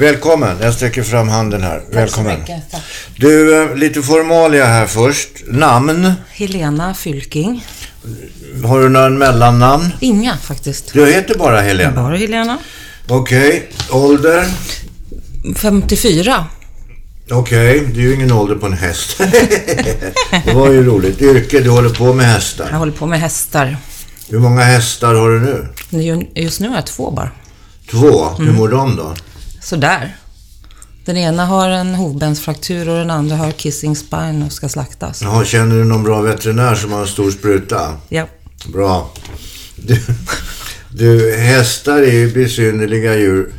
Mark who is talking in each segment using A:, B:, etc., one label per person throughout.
A: Välkommen, jag sträcker fram handen här. Välkommen.
B: så mycket, tack.
A: Du, eh, lite formalia här först. Namn?
B: Helena Fylking.
A: Har du några mellannamn?
B: Inga faktiskt.
A: Du heter bara Helena?
B: Bara Helena.
A: Okej. Ålder?
B: 54.
A: Okej, det är ju ingen ålder på en häst. det var ju roligt. Yrke, du håller på med
B: Jag
A: hästar.
B: håller på med hästar.
A: Hur många hästar har du nu?
B: Nu- Just nu har jag två bara.
A: Två.
B: Mm.
A: Hur mår de då?
B: Sådär. Den ena har en hovbensfraktur och den andra har kissing spine och ska slaktas.
A: Jaha, känner du någon bra veterinär som har en stor spruta?
B: Ja.
A: Bra. Du, du hästar är ju besynnerliga djur.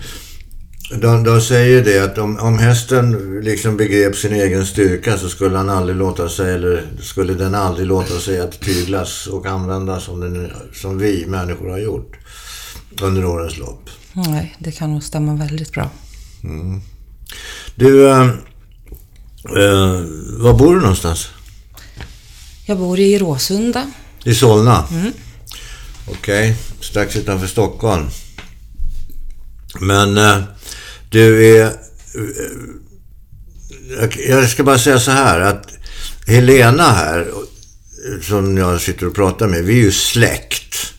A: De, de säger det att om, om hästen liksom begrep sin egen styrka så skulle han aldrig låta sig, eller skulle den aldrig låta sig att tyglas och användas som, den, som vi människor har gjort under årens lopp.
B: Nej, det kan nog stämma väldigt bra.
A: Du, eh, eh, var bor du någonstans?
B: Jag bor i Råsunda.
A: I Solna? Okej, strax utanför Stockholm. Men eh, du är... eh, jag, jag ska bara säga så här att Helena här, eh, som jag sitter och pratar med, vi är ju släkt.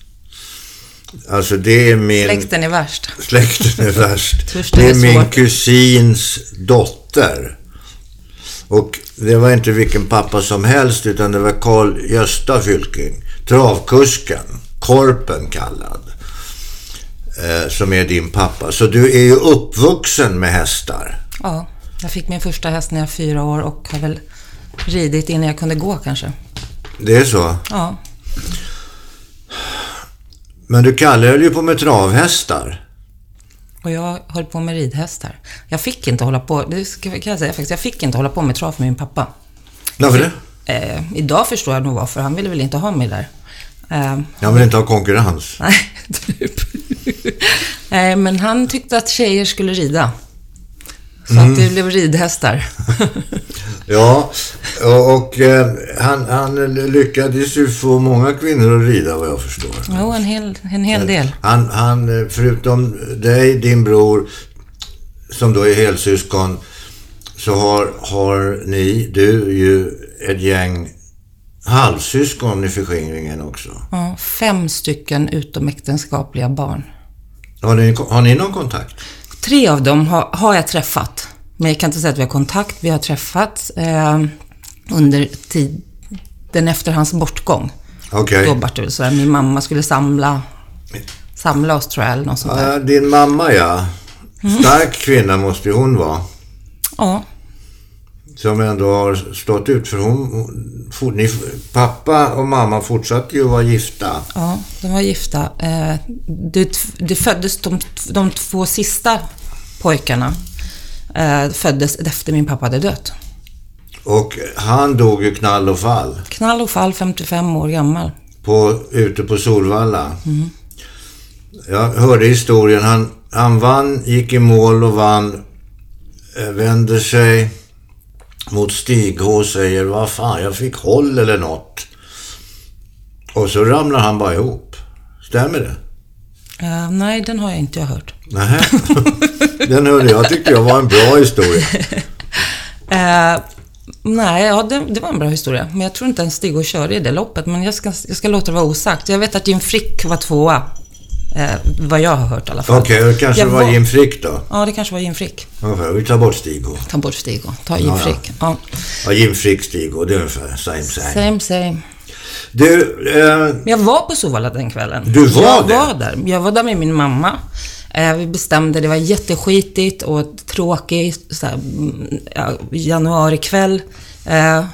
A: Alltså det är min...
B: Släkten är värst.
A: Släkten är värst. Det är
B: är
A: min kusins dotter. Och det var inte vilken pappa som helst utan det var Carl Gösta Fylking. Travkusken. Korpen kallad. Eh, som är din pappa. Så du är ju uppvuxen med hästar.
B: Ja, jag fick min första häst när jag var fyra år och har väl ridit innan jag kunde gå kanske.
A: Det är så.
B: Ja,
A: Men du Kalle höll ju på med travhästar.
B: och jag höll på med ridhästar. Jag fick inte hålla på, det kan jag säga faktiskt, jag fick inte hålla på med trav med min pappa.
A: Varför det?
B: Eh, idag förstår jag nog varför, han ville väl inte ha mig där. Eh,
A: Jag vill inte ha konkurrens.
B: nej, typ. Nej, men han tyckte att tjejer skulle rida. Så att det blev ridhästar.
A: Ja, och, och eh, han, han lyckades ju få många kvinnor att rida vad jag förstår.
B: jo, en hel, en hel del.
A: Han, han, eh, förutom dig, din bror, som då är helsyskon, så har, har ni, du, ju ett gäng halvsyskon i förskingringen också.
B: Ja, fem stycken utomäktenskapliga barn.
A: Har ni, har ni någon kontakt?
B: Tre av dem har, har jag träffat. Men jag kan inte säga att vi har kontakt. Vi har träffats eh, under tiden efter hans bortgång. Det väl sådär, min mamma skulle samla, samla oss tror jag, eller något sånt där.
A: Ja, din mamma ja. Stark kvinna måste ju hon vara.
B: Ja,
A: Som ändå har stått ut för hon, for, ni, pappa och mamma fortsatte ju att vara gifta.
B: ja, de var gifta. Eh, det, det föddes de, de två sista pojkarna. Eh, föddes efter min pappa hade dött.
A: Och han dog ju knall och fall.
B: Knall och fall, 55 år gammal.
A: på, ute på Solvalla. Jag hörde historien. Han, han vann, gick i mål och vann. eh, Vänder sig mot Stig och säger vad fan, jag fick håll eller något. Och så ramlar han bara ihop. Stämmer det?
B: Eh, nej, den har jag inte hört.
A: Nej. Den hörde jag tyckte jag var en bra historia.
B: Eh, nej, ja, det, det var en bra historia. Men jag tror inte ens Stig och körde i det loppet. Men jag ska, jag ska låta det vara osagt. Jag vet att Jim Frick var tvåa. Eh, vad jag har hört i alla fall.
A: Okej, det kanske
B: Jag
A: var Jim Frick då.
B: Ja, det kanske var Jim Frick.
A: Ungefär. Vi tar bort Stig.
B: Ta bort Stig ta Jim
A: Ja.
B: Frick. Ja.
A: Ja, Jim Frick, Stig. Det är ungefär same same.
B: Same, same.
A: Du, eh,
B: jag var på Sovalla den kvällen.
A: Du var
B: jag
A: det?
B: var där. Jag var där med min mamma. Eh, vi bestämde, det var jätteskitigt och tråkigt. Så här, mm, ja, januarikväll. Eh,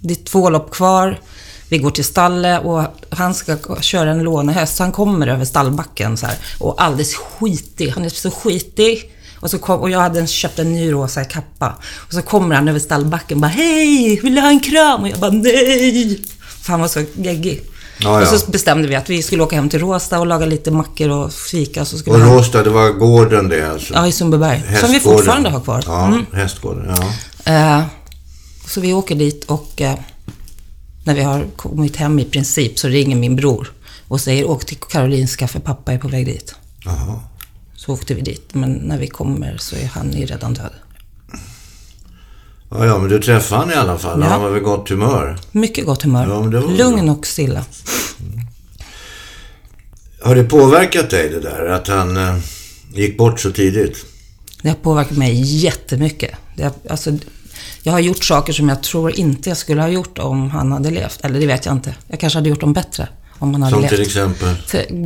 B: det är två lopp kvar. Vi går till stallet och han ska köra en lånehäst. Så han kommer över stallbacken så här, och alldeles skitig. Han är så skitig. Och, så kom, och jag hade köpt en ny rosa kappa. Och så kommer han över stallbacken och bara Hej! Vill du ha en kram? Och jag bara Nej! För han var så geggig.
A: Ja, ja.
B: Och så bestämde vi att vi skulle åka hem till Råsta och laga lite mackor och fika. Så skulle
A: och Råsta, det var gården det alltså?
B: Ja, i Sundbyberg. Som vi fortfarande har kvar.
A: Ja,
B: Mm.
A: hästgården. Ja.
B: Eh, så vi åker dit och eh, när vi har kommit hem i princip så ringer min bror och säger åk till Karolinska för pappa är på väg dit.
A: Jaha.
B: Så åkte vi dit, men när vi kommer så är han ju redan död.
A: Ja, ja, men du träffade han i alla fall.
B: Ja.
A: Han var vid gott humör.
B: Mycket gott humör.
A: Ja,
B: Lugn och stilla.
A: Har det påverkat dig det där? Att han eh, gick bort så tidigt?
B: Det har påverkat mig jättemycket. Det har, alltså, jag har gjort saker som jag tror inte jag skulle ha gjort om han hade levt. Eller det vet jag inte. Jag kanske hade gjort dem bättre om han hade
A: Som
B: levt.
A: till exempel?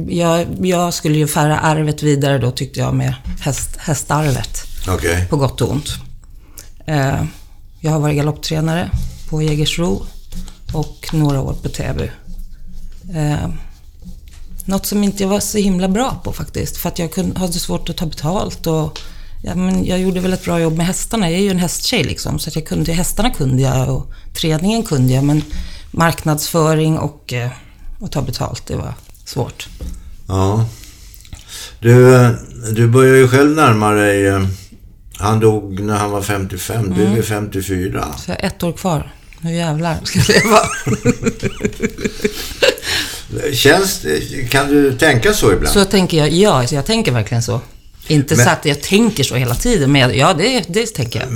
B: Jag, jag skulle ju föra arvet vidare då tyckte jag med häst, hästarvet.
A: Okej.
B: På gott och ont. Eh, jag har varit galopptränare på Jägersro och några år på Täby. Eh, något som inte jag var så himla bra på faktiskt. För att jag kunde, hade svårt att ta betalt och ja, men jag gjorde väl ett bra jobb med hästarna. Jag är ju en hästtjej liksom. Så att jag kunde, hästarna kunde jag och träningen kunde jag. Men marknadsföring och, eh, och ta betalt, det var svårt.
A: Ja. Du, du börjar ju själv närma dig... eh, Han dog när han var 55. Du är 54.
B: Så jag har ett år kvar. Nu jävlar ska jag leva.
A: Känns Kan du tänka så ibland?
B: Så tänker jag, ja, så jag tänker verkligen så. Inte
A: Men-
B: så att jag tänker så hela tiden, men ja, det, det tänker jag.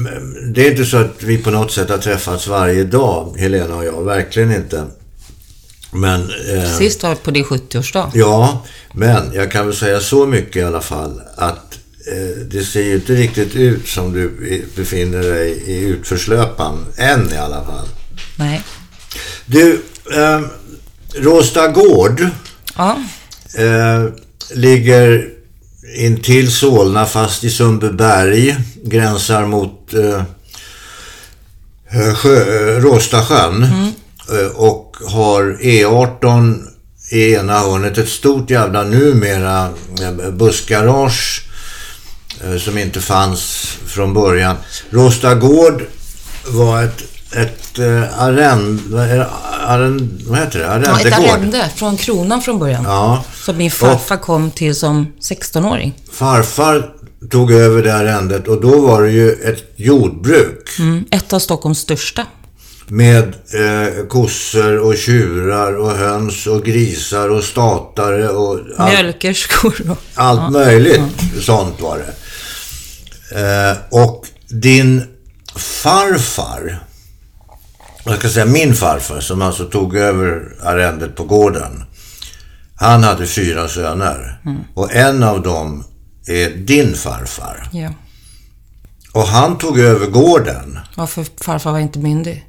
A: Det är inte så att vi på något sätt har träffats varje dag, Helena och jag. Verkligen inte. Men... Eh,
B: Sist var på din 70-årsdag.
A: Ja, men jag kan väl säga så mycket i alla fall att eh, det ser ju inte riktigt ut som du befinner dig i utförslöpan. Än i alla fall.
B: Nej.
A: Du, eh, Råsta gård
B: Ja,
A: eh, ligger intill Solna fast i Sundbyberg. Gränsar mot eh, eh, sjö, eh, Råstasjön. Eh, och har E18 i ena hörnet. Ett stort jävla numera bussgarage eh, som inte fanns från början. Råsta gård var ett, ett eh? Arrend... Vad heter det?
B: ja ett
A: Arrendegård.
B: arrende från kronan från början.
A: Ja.
B: Som min farfar kom till som 16-åring.
A: Farfar tog över det arrendet och då var det ju ett jordbruk
B: Mm, ett av Stockholms största.
A: med eh, kossor och tjurar och höns och grisar och statare och allt,
B: Mjölkerskor och...
A: allt möjligt sånt var det. Eh, och din farfar, jag ska säga min farfar som alltså tog över arrendet på gården. Han hade fyra söner och en av dem är din farfar.
B: Ja.
A: Och han tog över gården.
B: Varför farfar var inte myndig?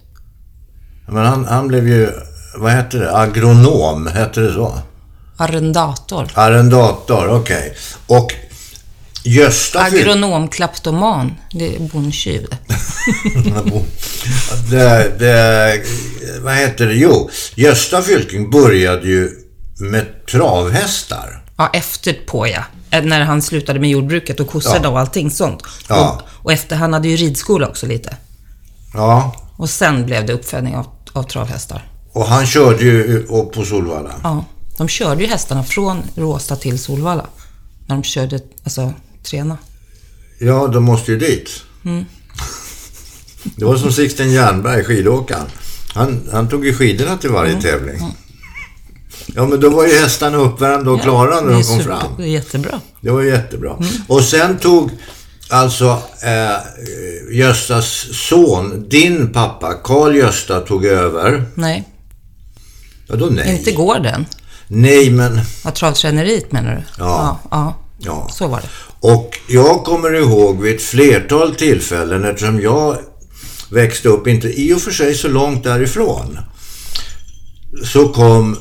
A: Men han, han blev ju, vad hette det, agronom, hette det så?
B: Arrendator.
A: Arrendator, okej. Och Gösta Fylking,
B: Agronom, kleptoman. Det är bondtjuv det.
A: det, vad heter det, jo, Gösta Fylking började ju med travhästar.
B: Ja, efter på ja. När han slutade med jordbruket och kossorna
A: Ja.
B: och allting sånt.
A: Ja.
B: Och, och efter, han hade ju ridskola också lite.
A: Ja,
B: Och sen blev det uppfödning av, av travhästar.
A: och han körde ju upp på Solvalla.
B: Ja. De körde ju hästarna från Råsta till Solvalla. När de körde, alltså, träna.
A: Ja, de måste ju dit. Det var som Sixten Jernberg, skidåkaren. Han, han tog ju skidorna till varje tävling. Ja, men då var ju hästarna uppvärmda och klara när de kom fram.
B: Det är jättebra.
A: Det var jättebra. Och sen tog alltså eh, Göstas son, din pappa, Karl Gösta, tog över.
B: Nej,
A: Ja, då nej.
B: inte gården.
A: Nej, men...
B: Ja, travträneriet menar du?
A: Ja.
B: ja. Ja,
A: Ja.
B: så var det.
A: Och jag kommer ihåg vid ett flertal tillfällen eftersom jag växte upp, inte i och för sig så långt därifrån, så kom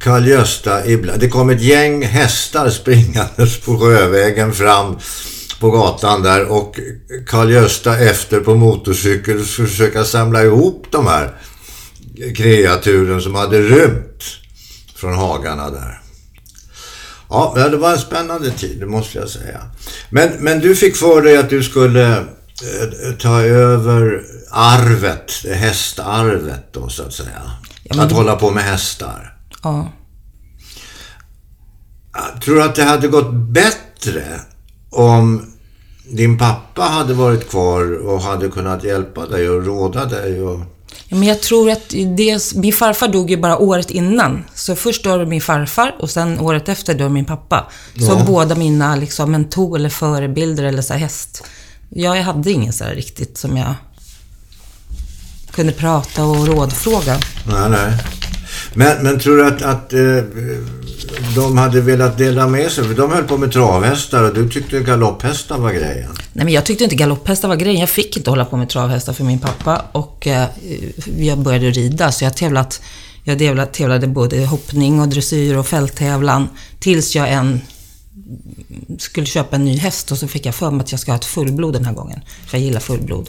A: Karl-Gösta ibland. Det kom ett gäng hästar springandes på Sjövägen fram på gatan där och Karl-Gösta efter på motorcykel skulle försöka samla ihop de här kreaturen som hade rymt från hagarna där. Ja, det var en spännande tid, det måste jag säga. Men, men du fick för dig att du skulle eh, ta över arvet, hästarvet då så att säga.
B: Ja, men
A: att hålla på med hästar.
B: Ja.
A: Jag tror att det hade gått bättre om din pappa hade varit kvar och hade kunnat hjälpa dig och råda dig och...
B: Men jag tror att det, min farfar dog ju bara året innan. Så först dör min farfar och sen året efter dör min pappa. Så
A: Ja.
B: båda mina liksom, mentor eller förebilder eller så här häst. Ja, jag hade ingen så här riktigt som jag kunde prata och rådfråga.
A: Nej, nej. Men, men tror du att, att eh, de hade velat dela med sig? För de höll på med travhästar och du tyckte galopphästar var grejen.
B: Nej, men jag tyckte inte galopphästar var grejen. Jag fick inte hålla på med travhästar för min pappa och eh, jag började rida. Så jag tävlat, jag tävlade, tävlade både hoppning och dressyr och fälttävlan. Tills jag en skulle köpa en ny häst och så fick jag för mig att jag ska ha ett fullblod den här gången. För jag gillar fullblod.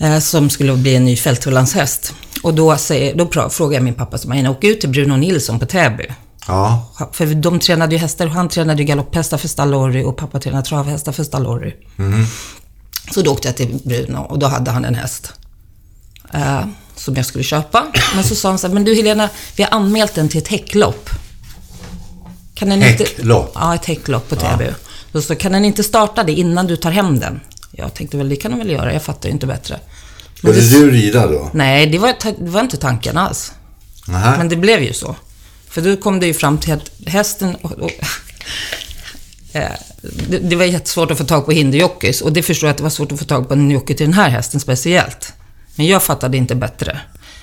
B: Eh, som skulle bli en ny fälttävlanshäst. Och då, säger, då frågade jag min pappa, som jag åka ut till Bruno Nilsson på Täby.
A: Ja,
B: För de tränade ju hästar och han tränade ju galopphästar för Stallorry och pappa tränade travhästar för Stallorry. Så då åkte jag till Bruno och då hade han en häst. Eh, som jag skulle köpa. Men så sa han så här, men du Helena, vi har anmält den till ett häcklopp. Kan den inte...
A: Häcklopp?
B: Ja, ett häcklopp på Täby. Då så, kan den inte starta det innan du tar hem den? Jag tänkte väl, det kan den väl göra, jag fattar ju inte bättre. Men det-
A: du rida då?
B: Nej, det var, det var inte tanken alls.
A: Nähä.
B: Men det blev ju så. För då kom det ju fram till att hästen... Och, och, eh, det, det var jättesvårt att få tag på hinderjockeys och det förstår jag att det var svårt att få tag på en jockey till den här hästen speciellt. Men jag fattade inte bättre.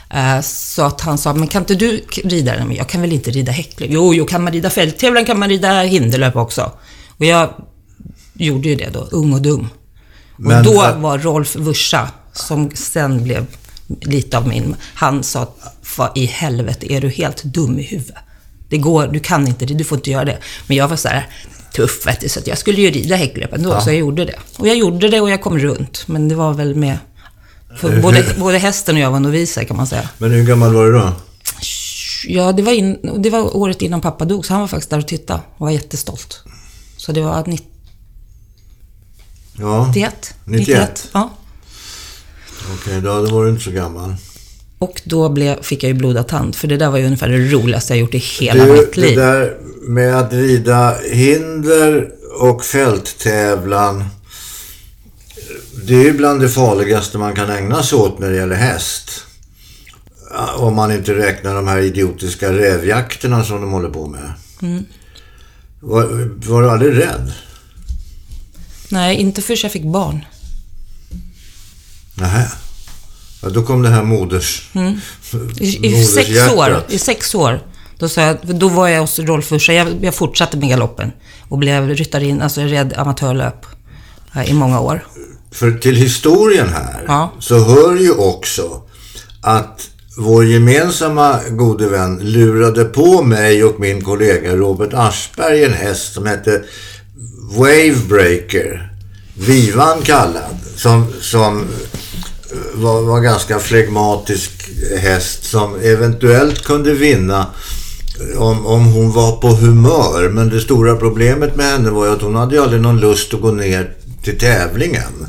B: Eh, Så att han sa, men kan inte du rida den? Men jag kan väl inte rida häcklöp? Jo, jo, kan man rida fälttävlan kan man rida hinderlöp också. Och jag gjorde ju det då, ung och dum. Och
A: Men,
B: då
A: äh,
B: var Rolf Wursa, som sen blev lite av min, han sa att, vad i helvete, är du helt dum i huvudet? Det går, du kan inte det, du får inte göra det. Men jag var så här tuff, vet du, så jag skulle ju rida häcklöp ändå, så jag gjorde det. Och jag gjorde det och jag kom runt, men det var väl med, för både, både hästen och jag var noviser kan man säga.
A: Men hur gammal var du då?
B: Ja, det var, in, det var året innan pappa dog, så han var faktiskt där och tittade och var jättestolt. Så det var 91,
A: Ja,
B: 91.
A: 91.
B: Ja.
A: okej, då var du inte så gammal.
B: Och då blev, fick jag ju blodad tand, för det där var ju ungefär det roligaste jag gjort i hela
A: Du,
B: mitt
A: det
B: liv.
A: där med att rida hinder och fälttävlan. Det är ju bland det farligaste man kan ägna sig åt när det gäller häst. Ja, Om man inte räknar de här idiotiska rävjakterna som de håller på med.
B: Mm.
A: Var, var du aldrig rädd?
B: Nej, inte förrän jag fick barn.
A: Nähä. Ja, då kom det här moders...
B: Mm. I, i sex år, I sex år. Då, sa jag, då var jag hos Rolf Fursa. Jag, jag fortsatte med galoppen och blev ryttarin, alltså red amatörlöp i många år.
A: För till historien här
B: Ja.
A: så hör ju också att vår gemensamma gode vän lurade på mig och min kollega Robert Aschberg en häst som hette Wavebreaker. Vivan kallad. Som, som var, var ganska flegmatisk häst som eventuellt kunde vinna om, om hon var på humör. Men det stora problemet med henne var ju att hon hade ju aldrig någon lust att gå ner till tävlingen.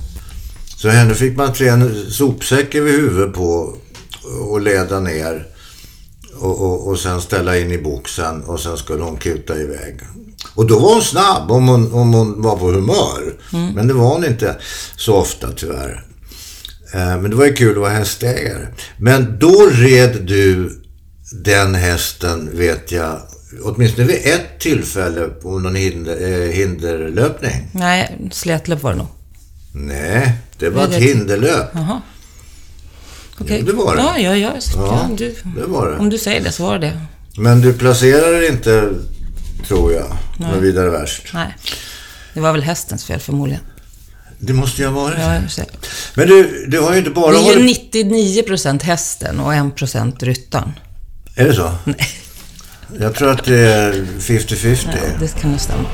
A: Så henne fick man trä en sopsäck över huvudet på och leda ner. Och, och, och sen ställa in i boxen och sen skulle hon kuta iväg. Och då var hon snabb om hon, om hon var på humör. Men det var hon inte så ofta tyvärr. Eh, Men det var ju kul att vara hästägare. Men då red du den hästen, vet jag, åtminstone vid ett tillfälle på någon hinder, eh, hinderlöpning.
B: Nej, slätlöp var det nog.
A: Nej, det var ett hinderlöp.
B: Jaha. Okej.
A: Jo, det var det.
B: Ja, ja, ja.
A: Ja,
B: du,
A: det var det.
B: Om du säger det så var det det.
A: Men du placerade inte, tror jag, något vidare värst.
B: Nej. Det var väl hästens fel förmodligen.
A: Det måste ju ha varit.
B: Ja.
A: Men du, du har ju inte bara
B: Det är ju
A: hållit...
B: 99% hästen och 1% ryttaren.
A: Är det så?
B: Nej.
A: Jag tror att det är 50-50.
B: Ja, det kan nog stämma.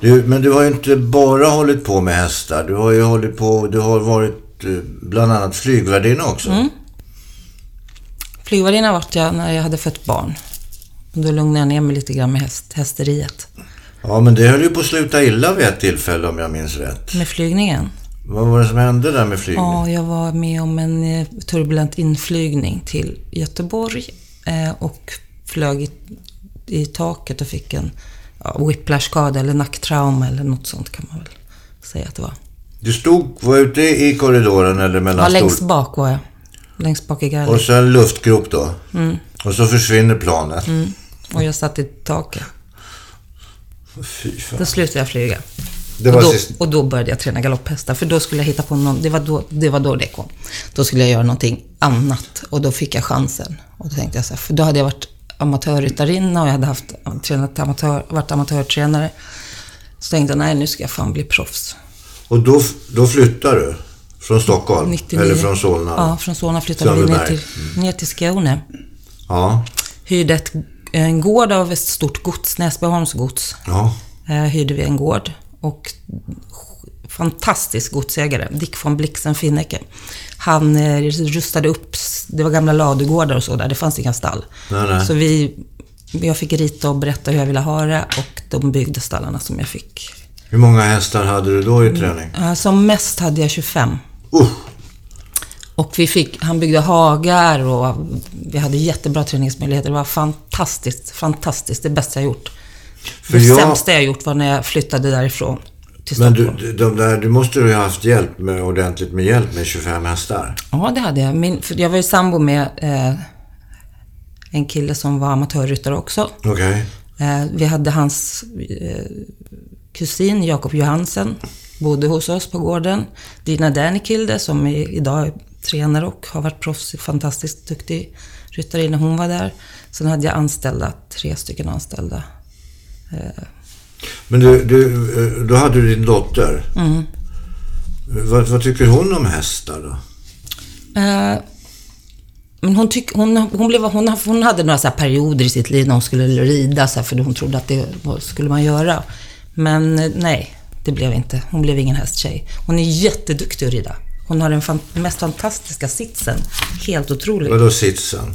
A: Du, men du har ju inte bara hållit på med hästar. Du har ju hållit på... Du har varit eh, bland annat flygvärdinna också.
B: Mm. Flygvärdinna vart jag när jag hade fött barn. Och Då lugnade jag ner mig lite grann med häst, hästeriet.
A: Ja, men det höll ju på att sluta illa vid ett tillfälle om jag minns rätt.
B: Med flygningen.
A: Vad var det som hände där med flygning?
B: Ja, jag var med om en eh, turbulent inflygning till Göteborg eh, och flög i, i taket och fick en ja, whiplash-skada eller nacktrauma eller något sånt kan man väl säga att det var.
A: Du stod, var ute i korridoren eller mellan
B: Ja, längst bak var jag. Längst bak i
A: Och
B: gallet.
A: så en luftgrop då. Och så försvinner planet.
B: Och jag satt i taket.
A: Fy fan.
B: Då slutade jag flyga. Och, då, och då började jag träna galopphästar, för då skulle jag hitta på någon, det var, då, det var då det kom. Då skulle jag göra någonting annat och då fick jag chansen. Och då tänkte jag så här, för då hade jag varit amatörryttarinna och jag hade haft, tränat amatör, varit amatörtränare. Så tänkte jag, nej nu ska jag fan bli proffs.
A: Och då, då flyttar du? Från Stockholm?
B: 99.
A: Eller från Solna?
B: Ja, från Solna flyttade vi ner till, ner till Skåne.
A: Ja.
B: Hyrde ett, en gård av ett stort gods, Näsbyholms gods.
A: Ja.
B: eh, hyrde vi en gård. Och fantastisk godsägare, Dick von Blixen Finnecke. Han eh, rustade upp, det var gamla ladugårdar och så där, det fanns inga stall.
A: Nej, nej.
B: Så vi, jag fick rita och berätta hur jag ville ha det och de byggde stallarna som jag fick.
A: Hur många hästar hade du då i träning?
B: Eh, Som mest hade jag 25.
A: Uh,
B: Och vi fick, han byggde hagar och vi hade jättebra träningsmöjligheter. Det var fantastiskt, fantastiskt. Det bästa jag gjort.
A: För
B: det
A: jag-
B: sämsta jag gjort var när jag flyttade därifrån till
A: men
B: Stockholm.
A: du, de där, du måste ju ha haft hjälp med, ordentligt med hjälp med 25 hästar.
B: Ja, det hade jag. Min, för jag var ju sambo med eh, en kille som var amatörryttare också.
A: Okej.
B: Eh, vi hade hans eh, kusin Jakob Johansen, bodde hos oss på gården. Dina Dernikilde som är, idag tränare och har varit proffs, fantastiskt duktig ryttare när hon var där. Sen hade jag anställda, tre stycken anställda.
A: Men du, du, eh, då hade du din dotter.
B: Mm.
A: Vad, vad tycker hon om hästar då?
B: Eh, men hon, tyck, hon, hon, blev, hon, hon hade några så perioder i sitt liv när hon skulle rida, så här, för hon trodde att det skulle man göra. Men eh, nej, det blev inte. Hon blev ingen hästtjej. Hon är jätteduktig att rida. Hon har den fan, mest fantastiska sitsen. Helt otrolig.
A: Vadå sitsen?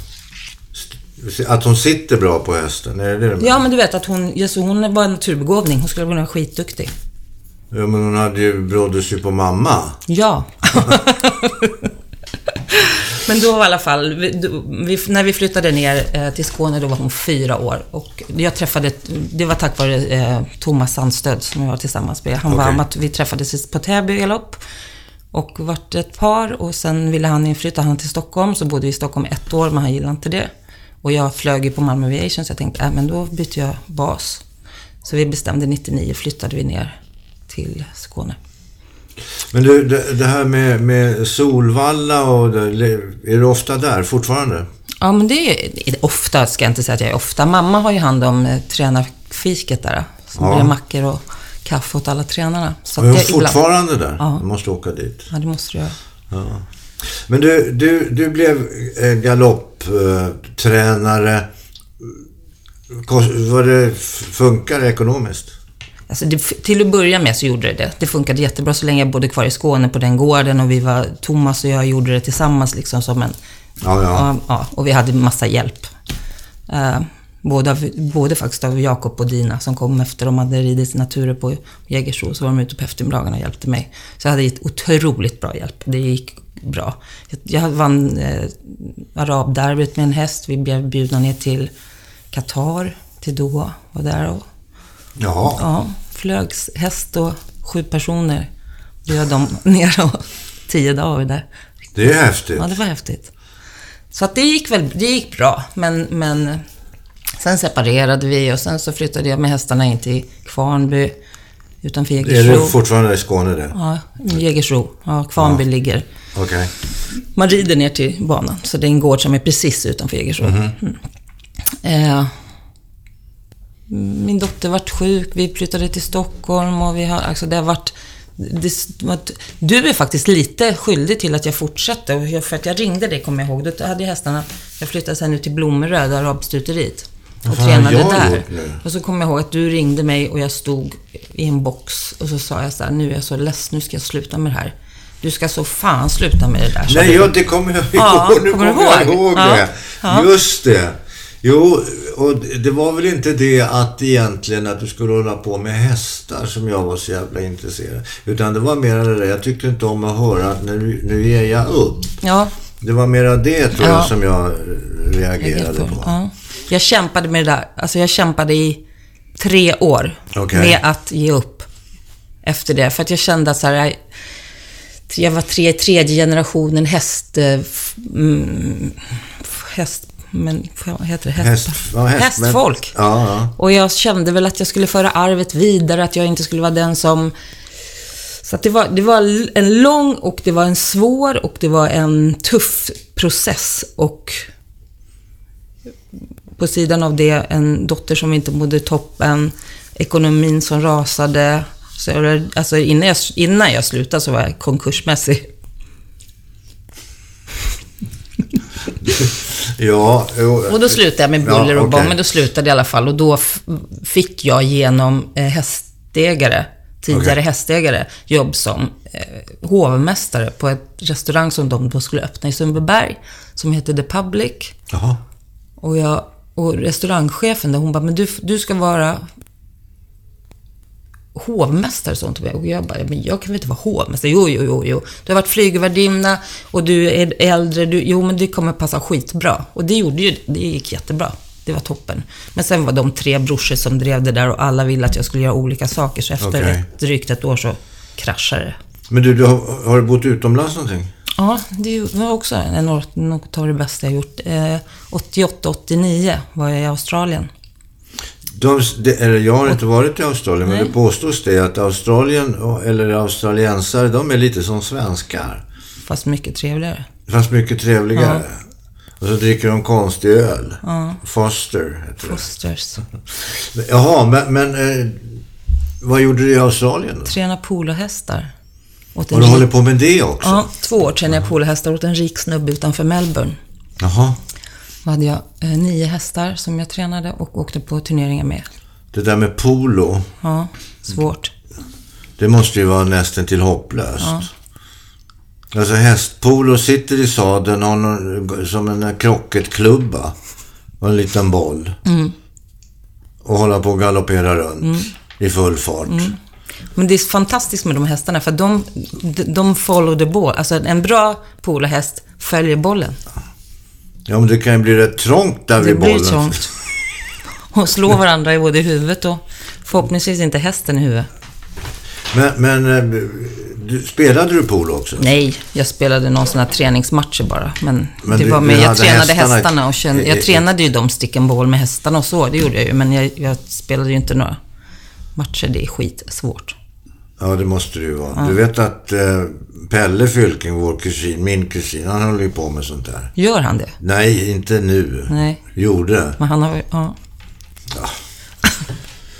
A: Att hon sitter bra på hästen? Är det det du menar?
B: Ja, men du vet att hon, Jesus, hon var en naturbegåvning. Hon skulle vara skitduktig.
A: Ja, men hon hade ju, bråddes ju på mamma.
B: Ja. Men då i alla fall, vi, då- vi, när vi flyttade ner eh, till Skåne, då var hon fyra år. Och jag träffade, det var tack vare eh, Thomas Sandstöd som jag var tillsammans med. Han var
A: Okej.
B: amat- vi träffades på Täby galopp och vart ett par och sen ville han inflytta han till Stockholm, så bodde vi i Stockholm ett år, men han gillade inte det. Och jag flög ju på Malmö Aviation, så jag tänkte, äh, men då byter jag bas. Så vi bestämde 99, flyttade vi ner till Skåne.
A: Men du, det, det här med, med Solvalla och det, är du ofta där fortfarande?
B: Ja, men det är, ofta, ska jag inte säga att jag är ofta. Mamma har ju hand om eh, tränarfiket där. Som
A: Ja.
B: blir mackor och kaffe åt alla tränarna. Så
A: Är
B: jag ibland-
A: fortfarande där?
B: Ja.
A: Du måste åka dit.
B: Ja, det måste du göra.
A: Ja. Men du, du, du blev eh, galopptränare. Var det, funkar det ekonomiskt?
B: Alltså det, till att börja med så gjorde det det. Det funkade jättebra så länge jag bodde kvar i Skåne på den gården och vi var, Thomas och jag gjorde det tillsammans liksom som en...
A: Ja, ja.
B: Ja, ja, och vi hade massa hjälp. Eh, både, av, både faktiskt av Jakob och Dina som kom efter de hade ridit sina turer på Jägersro. Så var de ute på eftermiddagarna och hjälpte mig. Så jag hade ett otroligt bra hjälp. Det gick bra. Jag, jag vann eh, arabderbyt med en häst. Vi blev bjudna ner till Qatar, till Doha. Var där och
A: Jaha.
B: Ja, flög häst och sju personer. Bjöd de ner och tio dagar där.
A: Det är häftigt.
B: Ja, det var häftigt. Så att det gick väl, det gick bra, men, men sen separerade vi och sen så flyttade jag med hästarna in till Kvarnby utanför
A: Är det
B: Jägersro.
A: fortfarande i Skåne det?
B: Ja, Jägersro. Ja, Kvarnby ligger.
A: Okej.
B: Man rider ner till banan, så det är en gård som är precis utanför Jägersro. Mm. Eh, min dotter vart sjuk, vi flyttade till Stockholm och vi har, alltså det har varit... Det, du är faktiskt lite skyldig till att jag fortsatte, för att jag ringde dig, kommer jag ihåg. Då hade jag hästarna, jag flyttade sen ut till Blommeröd, arabstuteriet. Och tränade
A: jag
B: där. Och så kommer jag ihåg att du ringde mig och jag stod i en box och så sa jag så här, nu är jag så less, nu ska jag sluta med det här. Du ska så fan sluta med det där.
A: Nej,
B: du.
A: ja, det kommer jag ihåg.
B: Ja,
A: nu
B: kommer
A: kommer jag
B: ihåg?
A: det.
B: ja.
A: Just det. Jo, och det var väl inte det att egentligen att du skulle hålla på med hästar som jag var så jävla intresserad. Utan det var mer det där, jag tyckte inte om att höra att nu, nu ger jag upp.
B: Ja,
A: Det var mera det tror jag
B: Ja.
A: som jag reagerade på.
B: Ja. Jag kämpade med det där. Alltså jag kämpade i tre år
A: Okej.
B: med att ge upp efter det. För att jag kände att så här, jag, var tre, tredje generationen häst... eh, Mm, häst... Men heter det?
A: Häst, ja, häst, men-
B: Hästfolk.
A: Ja, ja.
B: Och jag kände väl att jag skulle föra arvet vidare, att jag inte skulle vara den som... Så det var, det var en lång och det var en svår och det var en tuff process. Och på sidan av det en dotter som inte mådde toppen, ekonomin som rasade. Så jag, alltså innan jag, innan jag slutade så var jag konkursmässig.
A: Ja,
B: Och då slutade jag med buller
A: Ja,
B: och bång,
A: okej.
B: men då slutade jag i alla fall. Och då fick jag genom eh, hästägare, tidigare
A: Okej.
B: hästägare, jobb som eh, hovmästare på ett restaurang som de då skulle öppna i Sundbyberg, som heter The Public.
A: Jaha.
B: Och, jag, och restaurangchefen där, hon bara, men du, du ska vara hovmästare och sånt. Och jag bara, men jag kan väl inte vara hovmästare? Jo, jo, jo, jo. Du har varit flygvärdinna och du är äldre. Du, jo, men det kommer passa skitbra. Och det gjorde ju, det gick jättebra. Det var toppen. Men sen var de tre brorsor som drev det där och alla ville att jag skulle göra olika saker. Så efter
A: Okej.
B: ett, drygt ett år så kraschade det.
A: Men du, du har, har du bott utomlands någonting?
B: Ja, det var också en, år- något av det bästa jag gjort. Eh, 88-89 var jag i Australien.
A: De, det, eller jag har inte varit i Australien, men
B: Nej.
A: det påstås det att Australien, eller australiensare, de är lite som svenskar.
B: Fast mycket trevligare.
A: Fast mycket trevligare. Och så dricker de konstig öl. Foster heter det.
B: Fosters.
A: Jaha, men, men eh, vad gjorde du i Australien då?
B: Träna polohästar.
A: Har du
B: rik-
A: hållit på med det också?
B: Ja, två år tränade jag polohästar åt en rik snubbe utanför Melbourne.
A: Jaha.
B: Då hade jag eh, nio hästar som jag tränade och åkte på turneringar med.
A: Det där med polo,
B: Ja, svårt.
A: det måste ju vara nästan till hopplöst. Alltså hästpolo sitter i sadeln har någon, som en krocketklubba och en liten boll. Och hålla på och galoppera runt i full fart.
B: Men det är fantastiskt med de hästarna för de, de, follow the ball. Alltså en bra polohäst följer bollen.
A: Ja, men det kan ju bli rätt trångt där
B: Det
A: vid
B: blir
A: bollen.
B: trångt. Och slå varandra i både huvudet och förhoppningsvis inte hästen i huvudet.
A: Men, men eh, du, spelade du polo också?
B: Nej, jag spelade någon sån här träningsmatcher bara. Men,
A: Men
B: det
A: du-
B: var med, jag tränade
A: hästarna-
B: hästarna, och kände, jag tränade ju dem stick and ball med hästarna och så, det gjorde jag ju. Men jag, jag spelade ju inte några matcher, det är skitsvårt.
A: Ja, det måste det ju vara. Du vet att eh, Pelle Fylking, vår kusin, min kusin, han håller ju på med sånt där.
B: Gör han det?
A: Nej, inte nu.
B: Nej.
A: Gjorde.
B: Men han har ju, ja.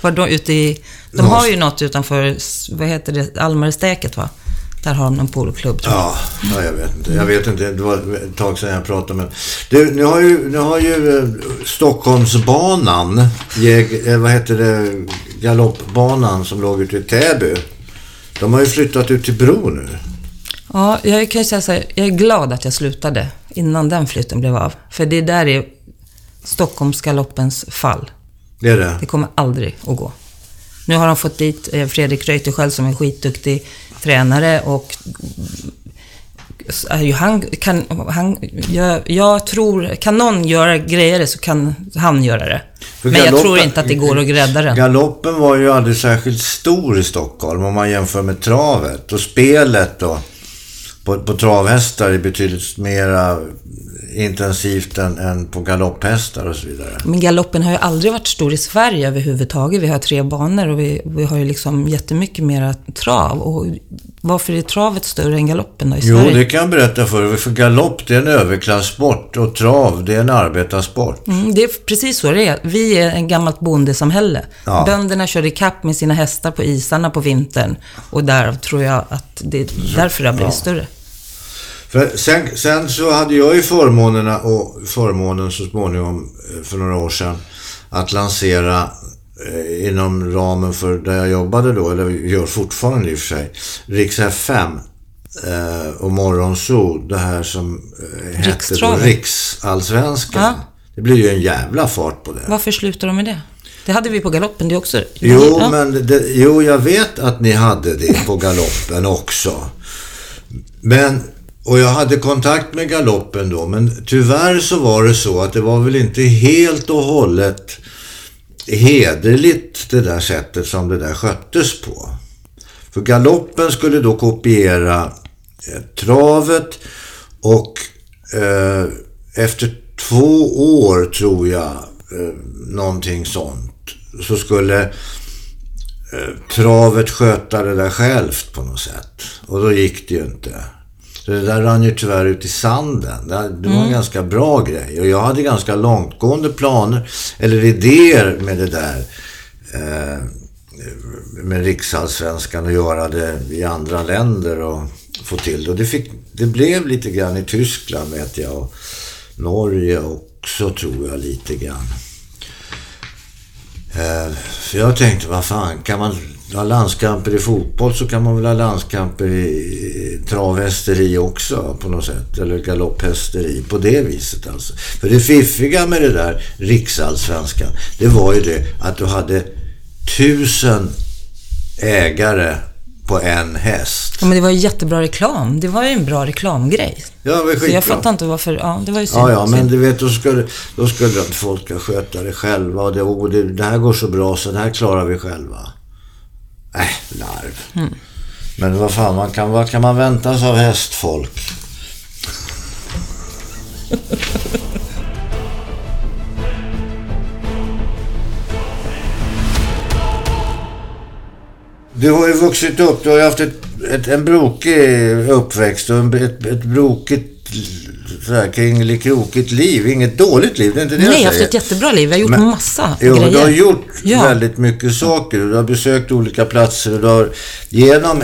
B: Var ute i, de har ju något utanför, vad heter det, Almarestäket va? Där har de en poloklubb tror jag.
A: Ja, ja, jag vet inte. Jag vet inte. Det var ett tag sedan jag pratade med du, nu har ju, nu har ju eh, Stockholmsbanan, jäg, eh, vad heter det, galoppbanan som låg ute i Täby. De har ju flyttat ut till Bro nu.
B: Ja, jag kan ju säga så här, jag är glad att jag slutade innan den flytten blev av. För det där är Stockholmsgaloppens fall.
A: Det är det.
B: Det kommer aldrig att gå. Nu har de fått dit eh, Fredrik Reuterskiöld som är skitduktig tränare och eh, han kan, han, jag, jag tror, kan någon göra grejer så kan han göra det.
A: För
B: Men jag
A: galoppen-
B: tror inte att det går att grädda den.
A: Galoppen var ju aldrig särskilt stor i Stockholm om man jämför med travet. Och spelet då på, på travhästar är betydligt mera intensivt än, än på galopphästar och så vidare.
B: Men galoppen har ju aldrig varit stor i Sverige överhuvudtaget. Vi har tre banor och vi, vi har ju liksom jättemycket mera trav. Och varför är travet större än galoppen då i
A: Jo,
B: Sverige?
A: det kan jag berätta för dig. För galopp, det är en överklassport och trav, det är en arbetarsport.
B: Mm, det är precis så det är. Vi är en gammalt bondesamhälle.
A: Ja.
B: Bönderna kör i kapp med sina hästar på isarna på vintern. Och därav tror jag att det är därför det har blivit
A: Ja.
B: större.
A: För sen, sen så hade jag ju förmånerna och förmånen så småningom eh, för några år sedan att lansera eh, inom ramen för där jag jobbade då, eller gör fortfarande i och för sig, Riks FM eh, och Morgonzoo, det här som eh, hette då. Riksallsvenskan.
B: Ja.
A: Det blir ju en jävla fart på det.
B: Varför slutar de med det? Det hade vi på galoppen det också.
A: Jo,
B: Ja.
A: men det, jo, jag vet att ni hade det på galoppen också. Men, och jag hade kontakt med galoppen då, men tyvärr så var det så att det var väl inte helt och hållet hederligt det där sättet som det där sköttes på. För galoppen skulle då kopiera eh, travet och eh, efter två år tror jag, eh, någonting sånt, så skulle eh, travet sköta det där självt på något sätt. Och då gick det ju inte. Så det där rann ju tyvärr ut i sanden. Det, var en ganska bra grej. Och jag hade ganska långtgående planer, eller idéer med det där. Eh, med riksallsvenskan och göra det i andra länder och få till det. Och det, fick, det blev lite grann i Tyskland vet jag. Och Norge också tror jag lite grann. Eh, för jag tänkte, vad fan, kan man ha landskamper i fotboll så kan man väl ha landskamper i travhästeri också på något sätt. Eller galopphästeri på det viset alltså. För det fiffiga med det där riksallsvenskan, det var ju det att du hade tusen ägare på en häst.
B: Ja, men det var ju jättebra reklam. Det var ju en bra reklamgrej.
A: Ja, det var
B: Så jag fattar inte varför... Ja, det var ju synd.
A: Ja, ja, men du vet, då skulle, då skulle att folk ska sköta det själva. Och det, och det, det här går så bra så det här klarar vi själva. Äh, larv.
B: Mm.
A: Men vad fan, man kan, vad kan man vänta sig av hästfolk? Du har ju vuxit upp, du har ju haft ett, ett, en brokig uppväxt och en, ett, ett brokigt, sådär, kringelikrokigt liv. Inget dåligt liv, det är inte det
B: Nej, jag har
A: jag
B: haft
A: säger.
B: ett jättebra liv. Jag har gjort
A: Men-
B: massa
A: Jo,
B: grejer.
A: du har gjort
B: Ja.
A: väldigt mycket saker. Du har besökt olika platser och du har genom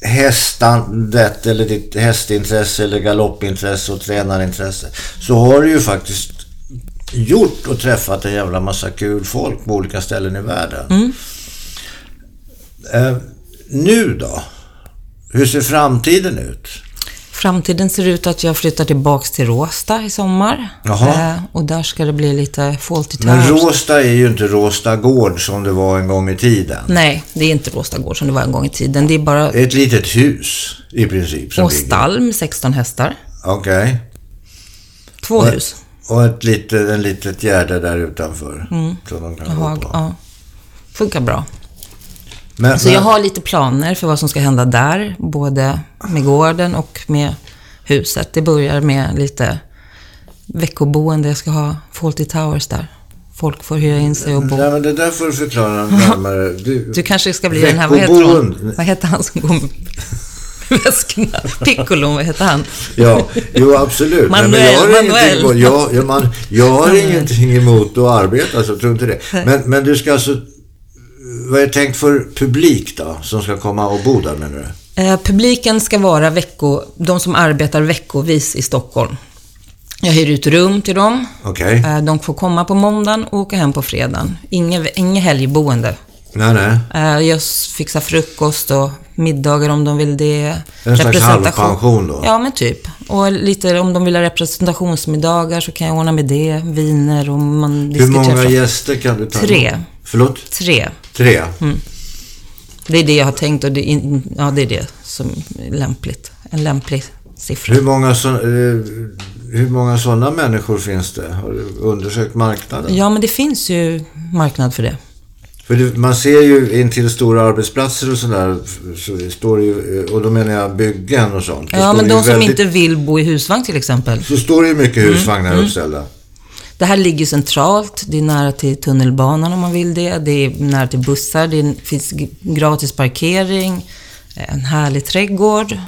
A: hästandet eller ditt hästintresse eller galoppintresse och tränarintresse så har du ju faktiskt gjort och träffat en jävla massa kul folk på olika ställen i världen.
B: Mm.
A: Eh, nu då? Hur ser framtiden ut?
B: Framtiden ser ut att jag flyttar tillbaks till Råsta i sommar. Eh, och där ska det bli lite Fawlty
A: Men. Råsta är ju inte Råsta gård som det var en gång i tiden.
B: Nej, det är inte Råsta gård som det var en gång i tiden. Det är bara
A: Ett litet hus i princip. som
B: och
A: ligger.
B: stall med 16 hästar.
A: Okej.
B: Två
A: Och-
B: hus.
A: Och ett litet, en litet gärde där utanför. Som de kan gå
B: Jaha,
A: på.
B: ja. Funkar bra.
A: Men,
B: Så
A: men,
B: jag har lite planer för vad som ska hända där, både med gården och med huset. Det börjar med lite veckoboende. Jag ska ha Fawlty Towers där. Folk får hyra in sig och bo.
A: Nej, men det där får du förklara närmare. Du,
B: Du kanske ska bli den här, vad heter han? Vad heter han som går med väskorna? Piccolo, vad heter han?
A: Ja, jo absolut. Nej, men
B: Manuel,
A: jag har
B: Manuel.
A: emot, jag, jag, man, jag har ingenting emot att arbeta, så tror inte det. Men, men du ska alltså... Vad är tänkt för publik då, som ska komma och bo där menar du?
B: Eh, publiken ska vara vecko, de som arbetar veckovis i Stockholm. Jag hyr ut rum till dem.
A: Okej?
B: Eh, de får komma på måndagen och åka hem på fredagen. Inge, inget helgboende.
A: Nej, nej.
B: Eh, jag fixar frukost och middagar om de vill det.
A: En slags halvpension då?
B: Ja, men typ. Och lite om de vill ha representationsmiddagar så kan jag ordna med det. Viner och man
A: Hur många
B: träffa-
A: gäster kan du ta
B: Tre.
A: Förlåt?
B: Tre.
A: Tre?
B: Det är det jag har tänkt och det in, ja, det, är det som är lämpligt. En lämplig siffra.
A: Hur många, så, eh, hur många sådana människor finns det? Har du undersökt marknaden?
B: Ja, men det finns ju marknad för det.
A: För det, man ser ju in till stora arbetsplatser och sådär, så står det ju, och då menar jag byggen och sånt.
B: Ja, men de som
A: väldigt-
B: inte vill bo i husvagn till exempel.
A: Så står det ju mycket
B: Mm,
A: husvagnar uppställda.
B: Det här ligger centralt. Det är nära till tunnelbanan om man vill det. Det är nära till bussar. Det finns gratis parkering. En härlig trädgård.